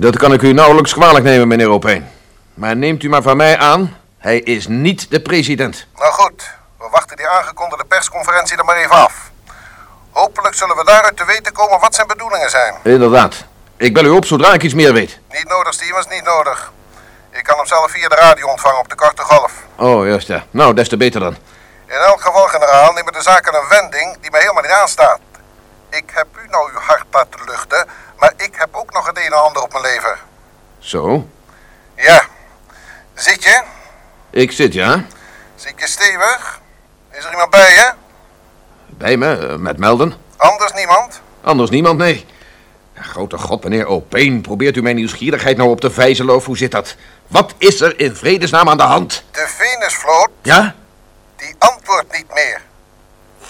Dat kan ik u nauwelijks kwalijk nemen, meneer Opeen. Maar neemt u maar van mij aan, hij is niet de president. Nou goed, we wachten die aangekondigde persconferentie er maar even af. Hopelijk zullen we daaruit te weten komen wat zijn bedoelingen zijn. Inderdaad. Ik bel u op zodra ik iets meer weet. Niet nodig, Stevens, niet nodig. Ik kan hem zelf via de radio ontvangen op de korte golf. Oh, juist ja. Nou, des te beter dan. In elk geval, generaal, nemen de zaken een wending die mij helemaal niet aanstaat. Ik heb u nou uw hart laten luchten, ook nog het een en ander op mijn lever. Zo. Ja. Zit je? Ik zit, ja. Zit je stevig? Is er iemand bij je? Bij me, eh, met Melden. Anders niemand? Anders niemand, nee. Grote god, meneer Opeen, probeert u mijn nieuwsgierigheid nou op te vijzelen of hoe zit dat? Wat is er in vredesnaam aan de hand? De Venusvloot, Ja? die antwoordt niet meer.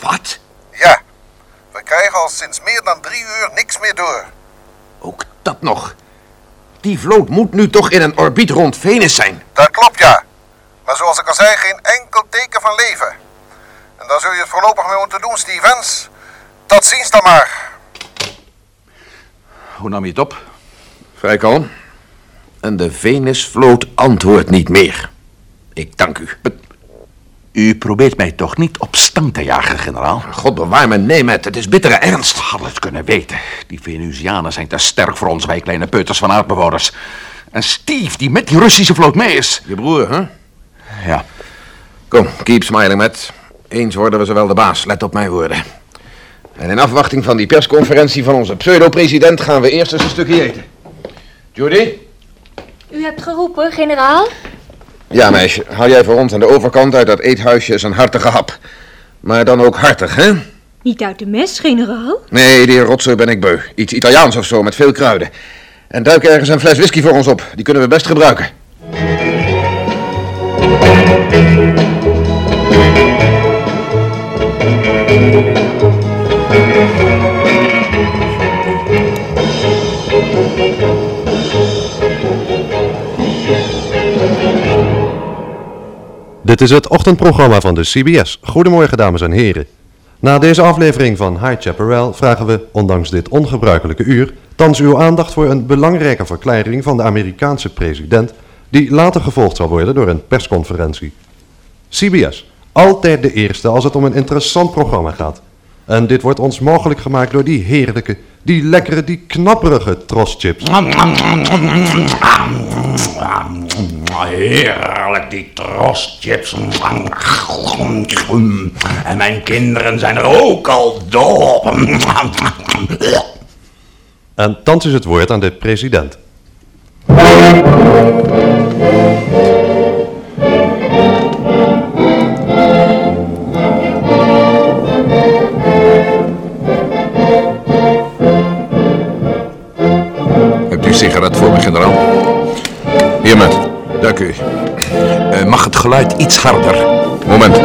Wat? Ja. We krijgen al sinds meer dan drie uur niks meer door. Ook dat nog. Die vloot moet nu toch in een orbiet rond Venus zijn. Dat klopt, ja. Maar zoals ik al zei, geen enkel teken van leven. En daar zul je het voorlopig mee moeten doen, Stevens. Tot ziens dan maar. Hoe nam je het op? Vrij kalm. En de Venusvloot antwoordt niet meer. Ik dank u. U probeert mij toch niet op stang te jagen, generaal? God bewaar me, nee, met. Het is bittere ernst. Had het kunnen weten. Die Venusianen zijn te sterk voor ons, wij kleine peuters van aardbewoners. En Steve, die met die Russische vloot mee is. Je broer, hè? Ja, Kom, keep smiling, met. Eens worden we zowel de baas, let op mijn woorden. En in afwachting van die persconferentie van onze pseudo-president gaan we eerst eens een stukje eten. Judy? U hebt geroepen, generaal? Ja, meisje. Haal jij voor ons aan de overkant uit dat eethuisje eens een hartige hap. Maar dan ook hartig, hè? Niet uit de mes, generaal? Nee, die rotzooi ben ik beu. Iets Italiaans of zo, met veel kruiden. En duik ergens een fles whisky voor ons op. Die kunnen we best gebruiken. Dit is het ochtendprogramma van de CBS. Goedemorgen, dames en heren. Na deze aflevering van High Chaparral vragen we, ondanks dit ongebruikelijke uur, thans uw aandacht voor een belangrijke verklaring van de Amerikaanse president, die later gevolgd zal worden door een persconferentie. CBS, altijd de eerste als het om een interessant programma gaat. En dit wordt ons mogelijk gemaakt door die heerlijke, die lekkere, die knapperige troschips. Heerlijk, die trostchips. En mijn kinderen zijn er ook al dol op. En thans is het woord aan de president. Eh, mag het geluid iets harder? Moment.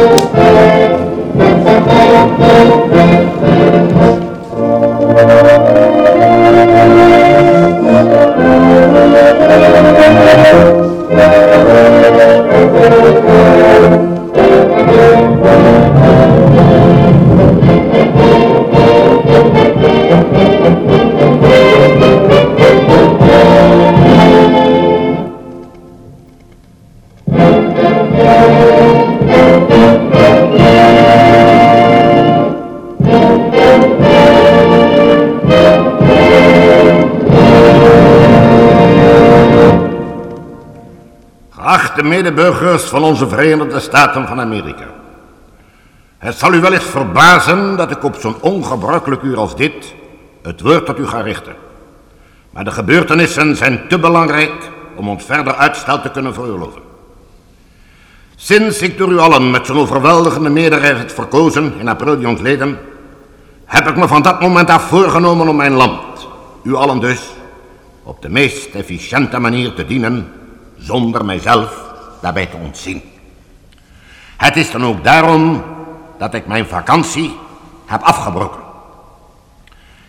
Geachte medeburgers van onze Verenigde Staten van Amerika. Het zal u wellicht verbazen dat ik op zo'n ongebruikelijk uur als dit het woord tot u ga richten. Maar de gebeurtenissen zijn te belangrijk om ons verder uitstel te kunnen veroorloven. Sinds ik door u allen met zo'n overweldigende meerderheid heb verkozen in april jongsleden, heb ik me van dat moment af voorgenomen om mijn land, u allen dus, op de meest efficiënte manier te dienen, zonder mijzelf daarbij te ontzien. Het is dan ook daarom dat ik mijn vakantie heb afgebroken.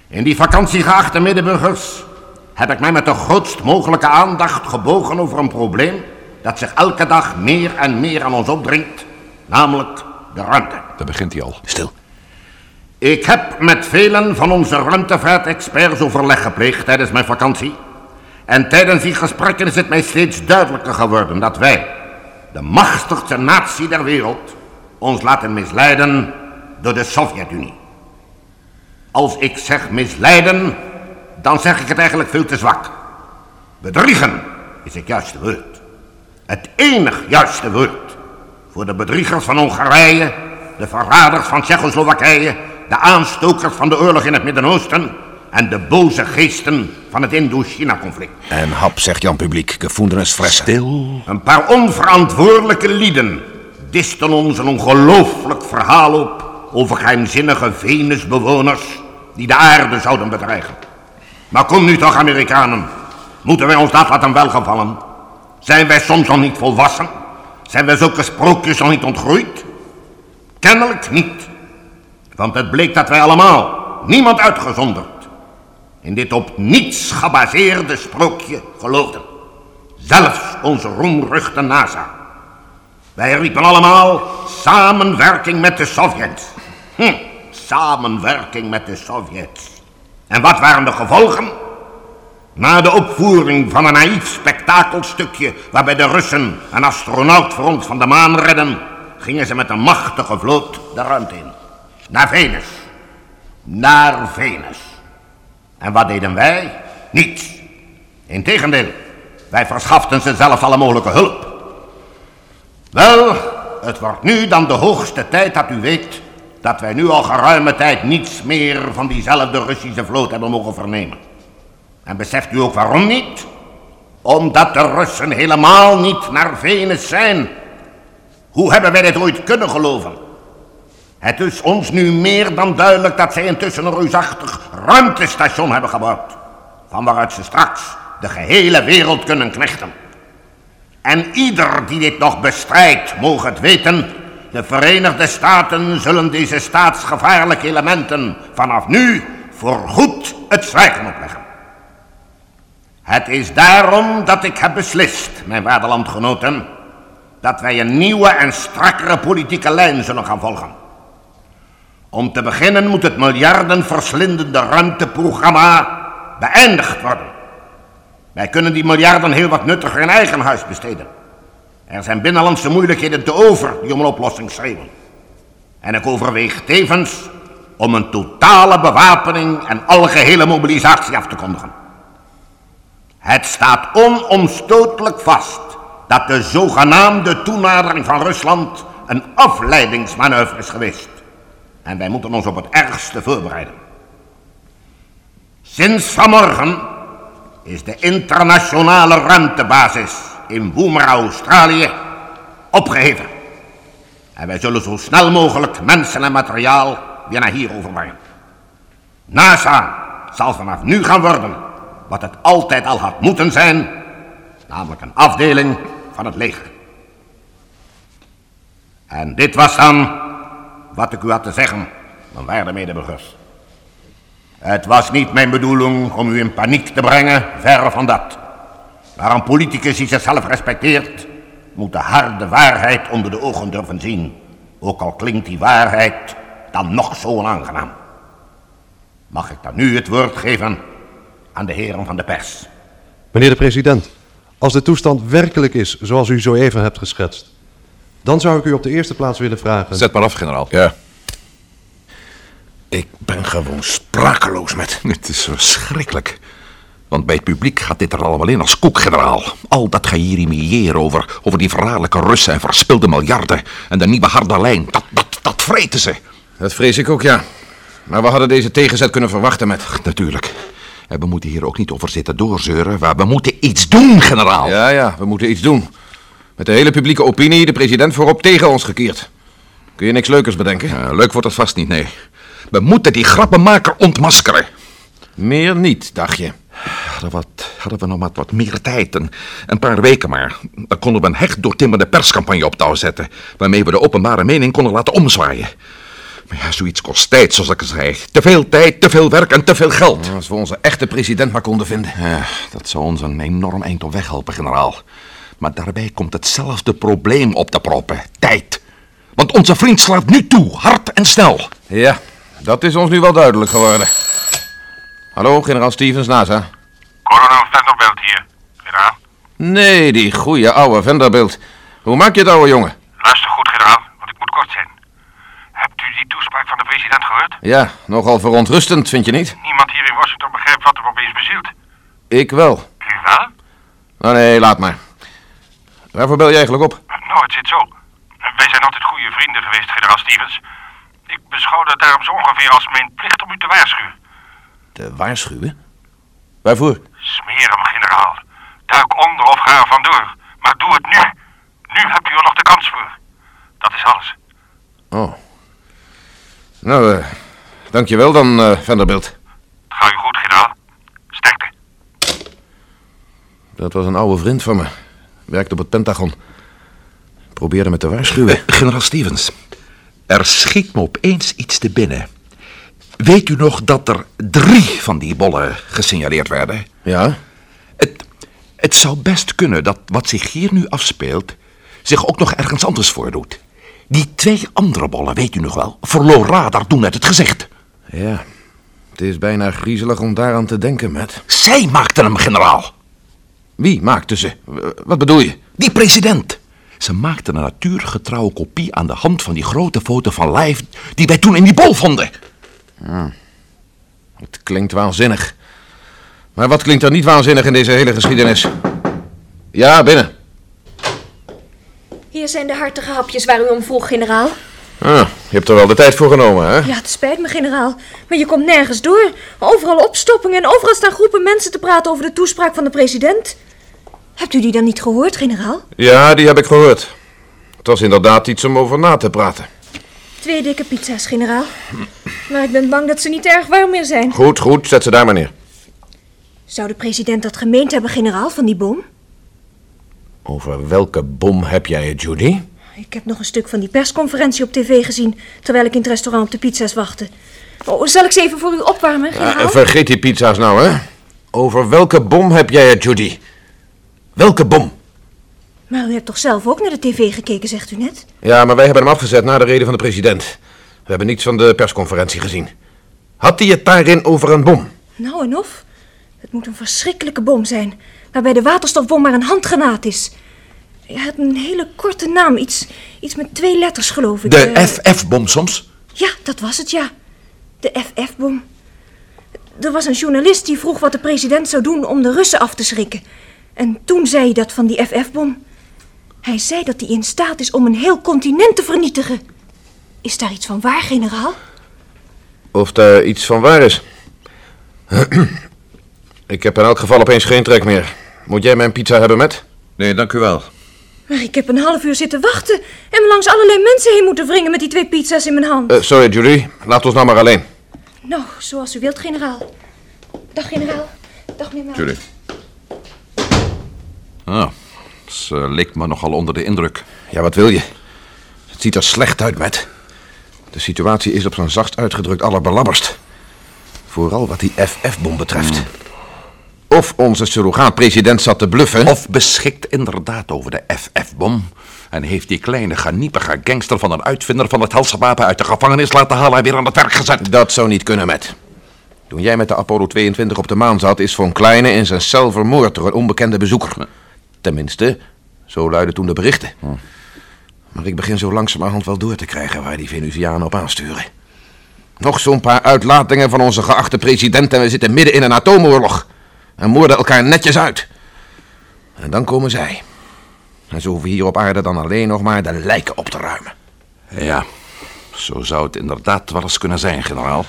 In die vakantie, geachte medeburgers, heb ik mij met de grootst mogelijke aandacht gebogen over een probleem dat zich elke dag meer en meer aan ons opdringt, namelijk de ruimte. Daar begint hij al. Stil. Ik heb met velen van onze ruimtevaartexperts overleg gepleegd tijdens mijn vakantie. En tijdens die gesprekken is het mij steeds duidelijker geworden dat wij, de machtigste natie der wereld, ons laten misleiden door de Sovjet-Unie. Als ik zeg misleiden, dan zeg ik het eigenlijk veel te zwak. Bedriegen is het juiste woord. Het enig juiste woord voor de bedriegers van Hongarije, de verraders van Tsjechoslowakije, de aanstokers van de oorlog in het Midden-Oosten en de boze geesten van het Indo-China-conflict. En hap, zegt Jan Publiek, gevoelens fressen. Stil. Een paar onverantwoordelijke lieden disten ons een ongelooflijk verhaal op over geheimzinnige Venusbewoners die de aarde zouden bedreigen. Maar kom nu toch, Amerikanen. Moeten wij ons dat laten welgevallen? Zijn wij soms nog niet volwassen? Zijn wij zulke sprookjes nog niet ontgroeid? Kennelijk niet. Want het bleek dat wij allemaal, niemand uitgezonderd, in dit op niets gebaseerde sprookje geloofden. Zelfs onze roemruchte NASA. Wij riepen allemaal samenwerking met de Sovjets. Hm, samenwerking met de Sovjets. En wat waren de gevolgen? Na de opvoering van een naïef spektakelstukje waarbij de Russen een astronaut van de maan redden, gingen ze met een machtige vloot de ruimte in. Naar Venus. Naar Venus. En wat deden wij? Niets. Integendeel, wij verschaften ze zelfs alle mogelijke hulp. Wel, het wordt nu dan de hoogste tijd dat u weet dat wij nu al geruime tijd niets meer van diezelfde Russische vloot hebben mogen vernemen. En beseft u ook waarom niet? Omdat de Russen helemaal niet naar Venus zijn. Hoe hebben wij dit ooit kunnen geloven? Het is ons nu meer dan duidelijk dat zij intussen een reusachtig ruimtestation hebben gebouwd. Van waaruit ze straks de gehele wereld kunnen knechten. En ieder die dit nog bestrijdt, mogen het weten, de Verenigde Staten zullen deze staatsgevaarlijke elementen vanaf nu voorgoed het zwijgen opleggen. Het is daarom dat ik heb beslist, mijn waarde landgenoten, dat wij een nieuwe en strakkere politieke lijn zullen gaan volgen. Om te beginnen moet het miljardenverslindende ruimteprogramma beëindigd worden. Wij kunnen die miljarden heel wat nuttiger in eigen huis besteden. Er zijn binnenlandse moeilijkheden te over die om een oplossing schreeuwen. En ik overweeg tevens om een totale bewapening en algehele mobilisatie af te kondigen. Het staat onomstotelijk vast dat de zogenaamde toenadering van Rusland een afleidingsmanoeuvre is geweest. En wij moeten ons op het ergste voorbereiden. Sinds vanmorgen is de internationale ruimtebasis in Woomera, Australië, opgeheven. En wij zullen zo snel mogelijk mensen en materiaal weer naar hier overbrengen. NASA zal vanaf nu gaan worden wat het altijd al had moeten zijn, namelijk een afdeling van het leger. En dit was dan wat ik u had te zeggen, mijn waarde medeburgers. Het was niet mijn bedoeling om u in paniek te brengen, verre van dat. Maar een politicus die zichzelf respecteert, moet de harde waarheid onder de ogen durven zien. Ook al klinkt die waarheid dan nog zo onaangenaam. Mag ik dan nu het woord geven aan de heren van de pers? Meneer de president, als de toestand werkelijk is zoals u zo even hebt geschetst, dan zou ik u op de eerste plaats willen vragen. Zet maar af, generaal. Ja. Ik ben gewoon sprakeloos met. Het is verschrikkelijk. Want bij het publiek gaat dit er allemaal in als koek, generaal. Al dat gejeremiëren over, over die verraderlijke Russen en verspilde miljarden... en de nieuwe harde lijn, dat, dat Dat vreten ze. Dat vrees ik ook, ja. Maar we hadden deze tegenzet kunnen verwachten met... Natuurlijk. En we moeten hier ook niet over zitten doorzeuren. Maar we moeten iets doen, generaal. Ja, ja, we moeten iets doen. Met de hele publieke opinie, de president voorop tegen ons gekeerd. Kun je niks leukers bedenken? Ja, leuk wordt het vast niet, nee. We moeten die grappenmaker ontmaskeren. Meer niet, dacht je. Hadden, wat, hadden we nog wat, wat meer tijd, een, een paar weken maar. Dan konden we een hecht doortimmerde perscampagne op touw zetten... waarmee we de openbare mening konden laten omzwaaien. Maar ja, zoiets kost tijd, zoals ik al zei. Te veel tijd, te veel werk en te veel geld. Als we onze echte president maar konden vinden. Ja, dat zou ons een enorm eind op weg helpen, generaal. Maar daarbij komt hetzelfde probleem op te proppen. Tijd. Want onze vriend slaat nu toe, hard en snel. Ja, dat is ons nu wel duidelijk geworden. Hallo, generaal Stevens, NASA. Kolonel Vanderbilt hier. Generaal. Nee, die goeie oude Vanderbilt. Hoe maak je het, ouwe jongen? Luister goed, generaal, want ik moet kort zijn. Hebt u die toespraak van de president gehoord? Ja, nogal verontrustend, vind je niet? Niemand hier in Washington begrijpt wat er opeens bezielt. Ik wel. U wel? Oh nee, laat maar. Waarvoor bel je eigenlijk op? Nou, het zit zo. Wij zijn altijd goede vrienden geweest, generaal Stevens. Ik beschouw het daarom zo ongeveer als mijn plicht om u te waarschuwen. Te waarschuwen? Waarvoor? Smeer hem, generaal. Duik onder of ga er vandoor. Maar doe het nu. Nu hebt u er nog de kans voor. Dat is alles. Oh. Nou, eh, dankjewel dan, eh Vanderbilt. Ga u goed, generaal. Sterkte. Dat was een oude vriend van me. Werkte op het Pentagon. Probeerde me te waarschuwen. Eh, generaal Stevens, er schiet me opeens iets te binnen. Weet u nog dat er drie van die bollen gesignaleerd werden? Ja? Het, het zou best kunnen dat wat zich hier nu afspeelt... zich ook nog ergens anders voordoet. Die twee andere bollen, weet u nog wel, verloor radar toen uit het gezicht. Ja. Het is bijna griezelig om daaraan te denken, Matt. Zij maakten hem, generaal. Wie maakte ze? W- Wat bedoel je? Die president. Ze maakten een natuurgetrouwe kopie aan de hand van die grote foto van Live... die wij toen in die bol vonden. Het klinkt waanzinnig. Maar wat klinkt er niet waanzinnig in deze hele geschiedenis? Ja, binnen. Hier zijn de hartige hapjes waar u om vroeg, generaal. Ah, je hebt er wel de tijd voor genomen, hè? Ja, het spijt me, generaal. Maar je komt nergens door. Overal opstoppingen en overal staan groepen mensen te praten over de toespraak van de president. Hebt u die dan niet gehoord, generaal? Ja, die heb ik gehoord. Het was inderdaad iets om over na te praten. Twee dikke pizza's, generaal. Maar ik ben bang dat ze niet erg warm meer zijn. Goed, goed, zet ze daar maar neer. Zou de president dat gemeend hebben, generaal, van die bom? Over welke bom heb jij het, Judy? Ik heb nog een stuk van die persconferentie op tv gezien... terwijl ik in het restaurant op de pizza's wachtte. Oh, zal ik ze even voor u opwarmen, generaal? Ah, vergeet die pizza's nou, hè? Over welke bom heb jij het, Judy? Welke bom? Maar u hebt toch zelf ook naar de tv gekeken, zegt u net? Ja, maar wij hebben hem afgezet na de reden van de president. We hebben niets van de persconferentie gezien. Had hij het daarin over een bom? Nou en of. Het moet een verschrikkelijke bom zijn... waarbij de waterstofbom maar een handgranaat is. Hij had een hele korte naam. Iets, iets met twee letters, geloof ik. De Eh, FF-bom soms? Ja, dat was het, ja. De FF-bom. Er was een journalist die vroeg wat de president zou doen om de Russen af te schrikken. En toen zei hij dat van die FF-bom. Hij zei dat hij in staat is om een heel continent te vernietigen. Is daar iets van waar, generaal? Of daar iets van waar is? ik heb in elk geval opeens geen trek meer. Moet jij mijn pizza hebben met? Nee, dank u wel. Maar ik heb een half uur zitten wachten en me langs allerlei mensen heen moeten wringen met die twee pizza's in mijn hand. Eh, sorry, Judy. Laat ons nou maar alleen. Nou, zoals u wilt, generaal. Dag, generaal. Dag, meneer Melk. Ah, ze leek me nogal onder de indruk. Ja, wat wil je? Het ziet er slecht uit, Matt. De situatie is op zijn zachtst uitgedrukt allerbelabberst. Vooral wat die FF-bom betreft. Of onze surrogaat-president zat te bluffen... Of beschikt inderdaad over de FF-bom. En heeft die kleine geniepige gangster van een uitvinder van het helse wapen uit de gevangenis laten halen en weer aan het werk gezet. Dat zou niet kunnen, Matt. Toen jij met de Apollo 22 op de maan zat... is Von Kleine in zijn cel vermoord door een onbekende bezoeker. Tenminste, zo luiden toen de berichten. Maar ik begin zo langzamerhand wel door te krijgen... waar die Venusianen op aansturen. Nog zo'n paar uitlatingen van onze geachte president... en we zitten midden in een atoomoorlog. En moorden elkaar netjes uit. En dan komen zij. En zo hoeven we hier op aarde dan alleen nog maar de lijken op te ruimen. Ja, Zo zou het inderdaad wel eens kunnen zijn, generaal.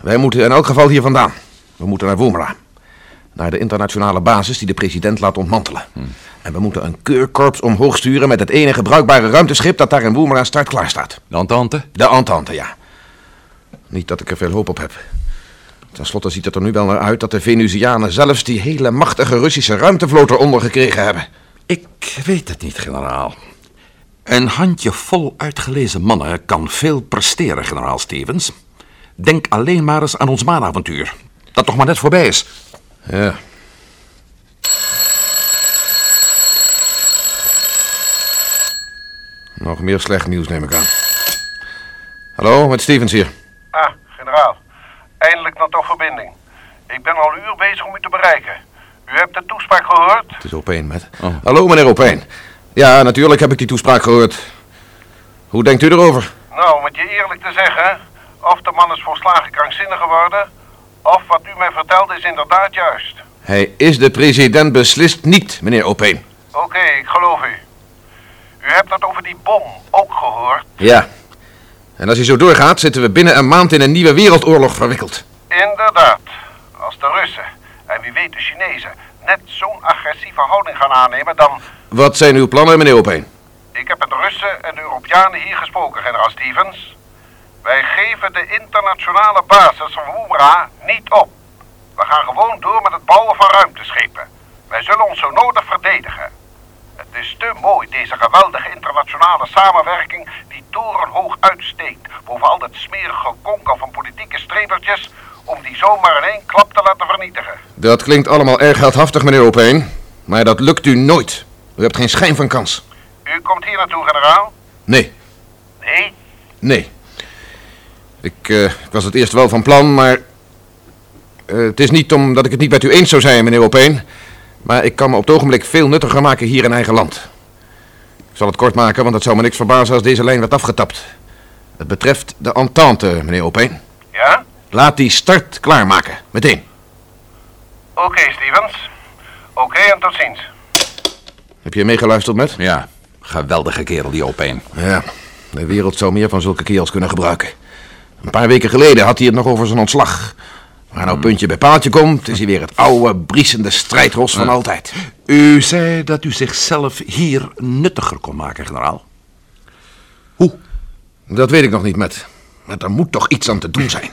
Wij moeten in elk geval hier vandaan. We moeten naar Woomera. Naar de internationale basis die de president laat ontmantelen. En we moeten een keurkorps omhoog sturen met het enige bruikbare ruimteschip dat daar in Woomera start klaar staat. De Entente? De Entente, ja. Niet dat ik er veel hoop op heb. Ten slotte ziet het er nu wel naar uit dat de Venusianen zelfs die hele machtige Russische ruimtevloot eronder gekregen hebben. Ik weet het niet, generaal. Een handjevol uitgelezen mannen kan veel presteren, generaal Stevens. Denk alleen maar eens aan ons maanavontuur. Dat nog maar net voorbij is. Ja. Nog meer slecht nieuws neem ik aan. Hallo, met Stevens hier. Ah, generaal. Eindelijk dan toch verbinding. Ik ben al een uur bezig om u te bereiken. U hebt de toespraak gehoord? Het is Opeen met. Hallo, meneer Opeen. Ja, natuurlijk heb ik die toespraak gehoord. Hoe denkt u erover? Nou, om het je eerlijk te zeggen, of de man is volslagen krankzinnig geworden, of wat u mij vertelde is inderdaad juist. Hij is de president beslist niet, meneer Opeen. Oké, ik geloof u. U hebt dat over die bom ook gehoord? Ja. En als hij zo doorgaat, zitten we binnen een maand in een nieuwe wereldoorlog verwikkeld. Inderdaad. Als de Russen, en wie weet de Chinezen, net zo'n agressieve houding gaan aannemen, dan... Wat zijn uw plannen, meneer Opeen? Ik heb met de Russen en de Europeanen hier gesproken, generaal Stevens. Wij geven de internationale basis van Woemra niet op. We gaan gewoon door met het bouwen van ruimteschepen. Wij zullen ons zo nodig verdedigen. Het is te mooi, deze geweldige internationale samenwerking die torenhoog uitsteekt boven al dat smerige konkel van politieke strebertjes, om die zomaar in één klap te laten vernietigen. Dat klinkt allemaal erg heldhaftig, meneer Opeen. Maar dat lukt u nooit. U hebt geen schijn van kans. U komt hier naartoe, generaal? Nee, Nee? nee. Ik, eh, ik was het eerst wel van plan, maar... eh, het is niet omdat ik het niet met u eens zou zijn, meneer Opeen. Maar ik kan me op het ogenblik veel nuttiger maken hier in eigen land. Ik zal het kort maken, want het zou me niks verbazen als deze lijn werd afgetapt. Het betreft de entente, meneer Opeen. Ja? Laat die start klaarmaken, meteen. Oké, Stevens. Oké, en tot ziens. Heb je meegeluisterd met? Ja, geweldige kerel, die Opeen. Ja, de wereld zou meer van zulke kerels kunnen gebruiken. Een paar weken geleden had hij het nog over zijn ontslag. Maar nou puntje bij paaltje komt, is hij weer het oude, briesende strijdros van altijd. U zei dat u zichzelf hier nuttiger kon maken, generaal. Dat weet ik nog niet, met. Maar er moet toch iets aan te doen zijn.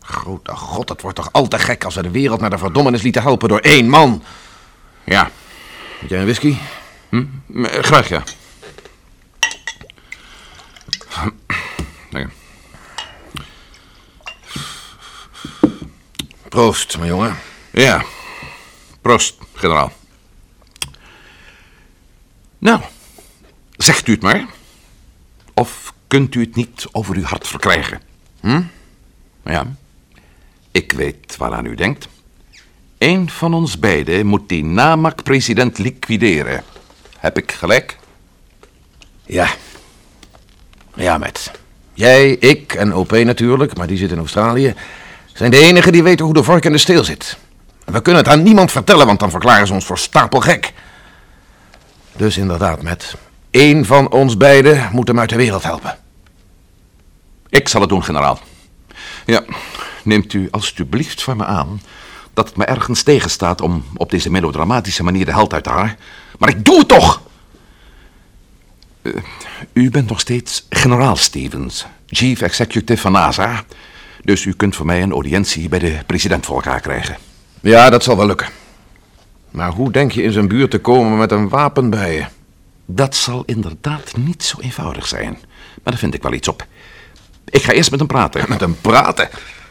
Grote god, het wordt toch al te gek als we de wereld naar de verdommenis lieten helpen door één man. Ja, Heb jij een whisky? hm? Eh, graag ja. Proost, mijn jongen. Ja, proost, generaal. Nou, zegt u het maar. Of kunt u het niet over uw hart verkrijgen? Hm? Ja, ik weet waaraan u denkt. Eén van ons beiden moet die namak-president liquideren. Heb ik gelijk? Ja. Ja, met. Jij, ik en OP natuurlijk, maar die zit in Australië... zijn de enigen die weten hoe de vork in de steel zit. En we kunnen het aan niemand vertellen, want dan verklaren ze ons voor stapelgek. Dus inderdaad, met. Eén van ons beiden moet hem uit de wereld helpen. Ik zal het doen, generaal. Ja, neemt u alstublieft van me aan dat het me ergens tegenstaat om op deze melodramatische manier de held uit te hangen. Maar ik doe het toch! Eh, u bent nog steeds generaal Stevens, chief executive van NASA. Dus u kunt voor mij een audiëntie bij de president voor elkaar krijgen. Ja, dat zal wel lukken. Maar hoe denk je in zijn buurt te komen met een wapen bij je? Dat zal inderdaad niet zo eenvoudig zijn. Maar daar vind ik wel iets op. Ik ga eerst met hem praten. Met hem praten?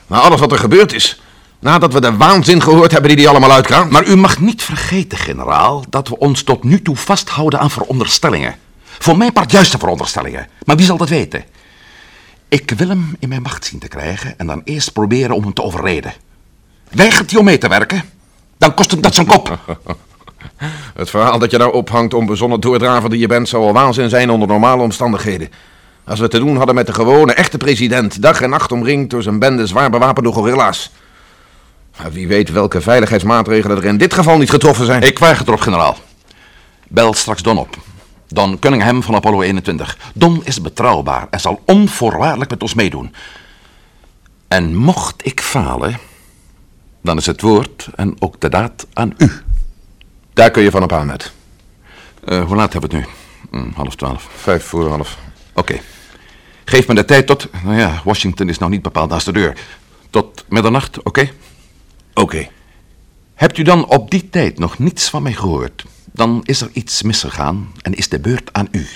Na alles wat er gebeurd is. Nadat we de waanzin gehoord hebben die die allemaal uitkraamt. Maar u mag niet vergeten, generaal, dat we ons tot nu toe vasthouden aan veronderstellingen. Voor mijn part juiste veronderstellingen. Maar wie zal dat weten? Ik wil hem in mijn macht zien te krijgen en dan eerst proberen om hem te overreden. Weigert hij om mee te werken? Dan kost hem dat zijn kop. Het verhaal dat je daar ophangt om bezonnen doordraver die je bent... zou al waanzin zijn onder normale omstandigheden. Als we te doen hadden met de gewone, echte president... dag en nacht omringd door zijn bende zwaar bewapende gorilla's. Maar wie weet welke veiligheidsmaatregelen er in dit geval niet getroffen zijn. Ik weiger erop, generaal. Bel straks Don op. Don Cunningham van Apollo 21. Don is betrouwbaar en zal onvoorwaardelijk met ons meedoen. En mocht ik falen, dan is het woord en ook de daad aan u. Daar kun je van op aan, met. Uh, hoe laat hebben we het nu? Hm, half twaalf. Vijf voor half. Oké. Geef me de tijd tot... Nou ja, Washington is nou niet bepaald naast de deur. Tot middernacht, oké? Oké. Okay. Hebt u dan op die tijd nog niets van mij gehoord? Dan is er iets misgegaan en is de beurt aan u.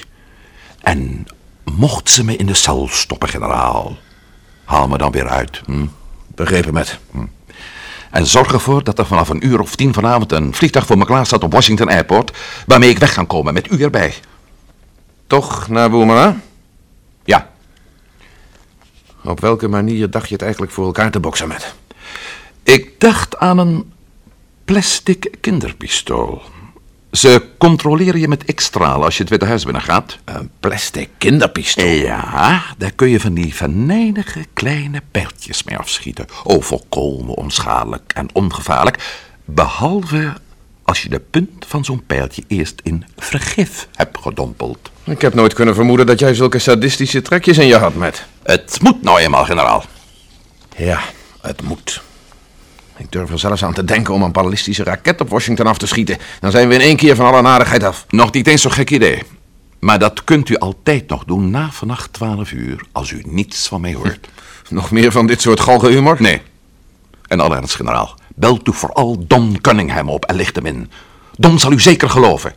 En mocht ze me in de cel stoppen, generaal, haal me dan weer uit. Hm? Begrepen, met. Hm. En zorg ervoor dat er vanaf een uur of tien vanavond een vliegtuig voor me klaar staat op Washington Airport, waarmee ik weg kan komen met u erbij. Toch naar Woomera? Ja. Op welke manier dacht je het eigenlijk voor elkaar te boksen met? Ik dacht aan een plastic kinderpistool. Ze controleren je met X-stralen als je het Witte Huis binnengaat. Een plastic kinderpistool? Ja, daar kun je van die venijnige kleine pijltjes mee afschieten. Oh, volkomen onschadelijk en ongevaarlijk. Behalve als je de punt van zo'n pijltje eerst in vergif hebt gedompeld. Ik heb nooit kunnen vermoeden dat jij zulke sadistische trekjes in je had, met. Het moet nou eenmaal, generaal. Ja, het moet. Ik durf er zelfs aan te denken om een ballistische raket op Washington af te schieten. Dan zijn we in één keer van alle nadigheid af. Nog niet eens zo'n gek idee. Maar dat kunt u altijd nog doen na vannacht 12 uur, als u niets van mij hoort. Nog meer van dit soort galgenhumor? Nee. En alle ernst, generaal. Belt u vooral Don Cunningham op en licht hem in. Don zal u zeker geloven.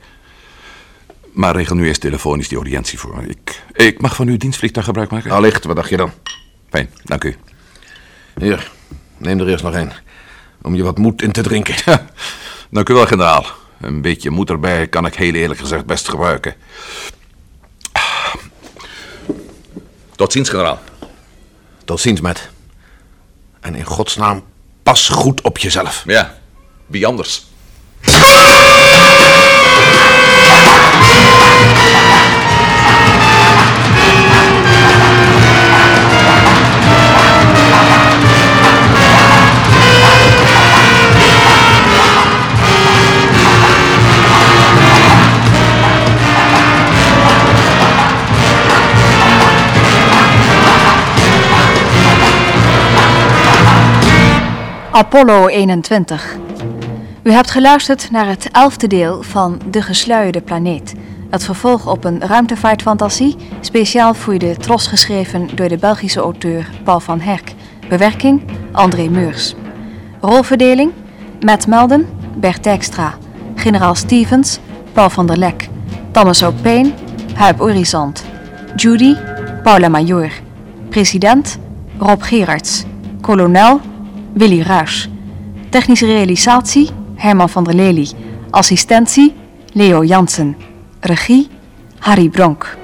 Maar regel nu eerst telefonisch die audiëntie voor me. Ik, ik mag van uw dienstvliegtuig gebruik maken? Allicht, wat dacht je dan? Fijn, dank u. Hier, neem er eerst nog een. Om je wat moed in te drinken. Ja, dank u wel, generaal. Een beetje moed erbij kan ik heel eerlijk gezegd best gebruiken. Tot ziens, generaal. Tot ziens, Matt. En in godsnaam, pas goed op jezelf. Ja, wie anders? Apollo 21. U hebt geluisterd naar het elfde deel van De Gesluierde Planeet. Het vervolg op een ruimtevaartfantasie, speciaal voor de Tros geschreven door de Belgische auteur Paul van Herk. Bewerking André Meurs. Rolverdeling Matt Melden, Bert Dijkstra, Generaal Stevens, Paul van der Lek, Thomas O'Payne, Huip Orizant, Judy, Paula Major, President Rob Gerards, Kolonel Willy Ruys. Technische realisatie Herman van der Lely. Assistentie Leo Jansen. Regie Harry Bronk.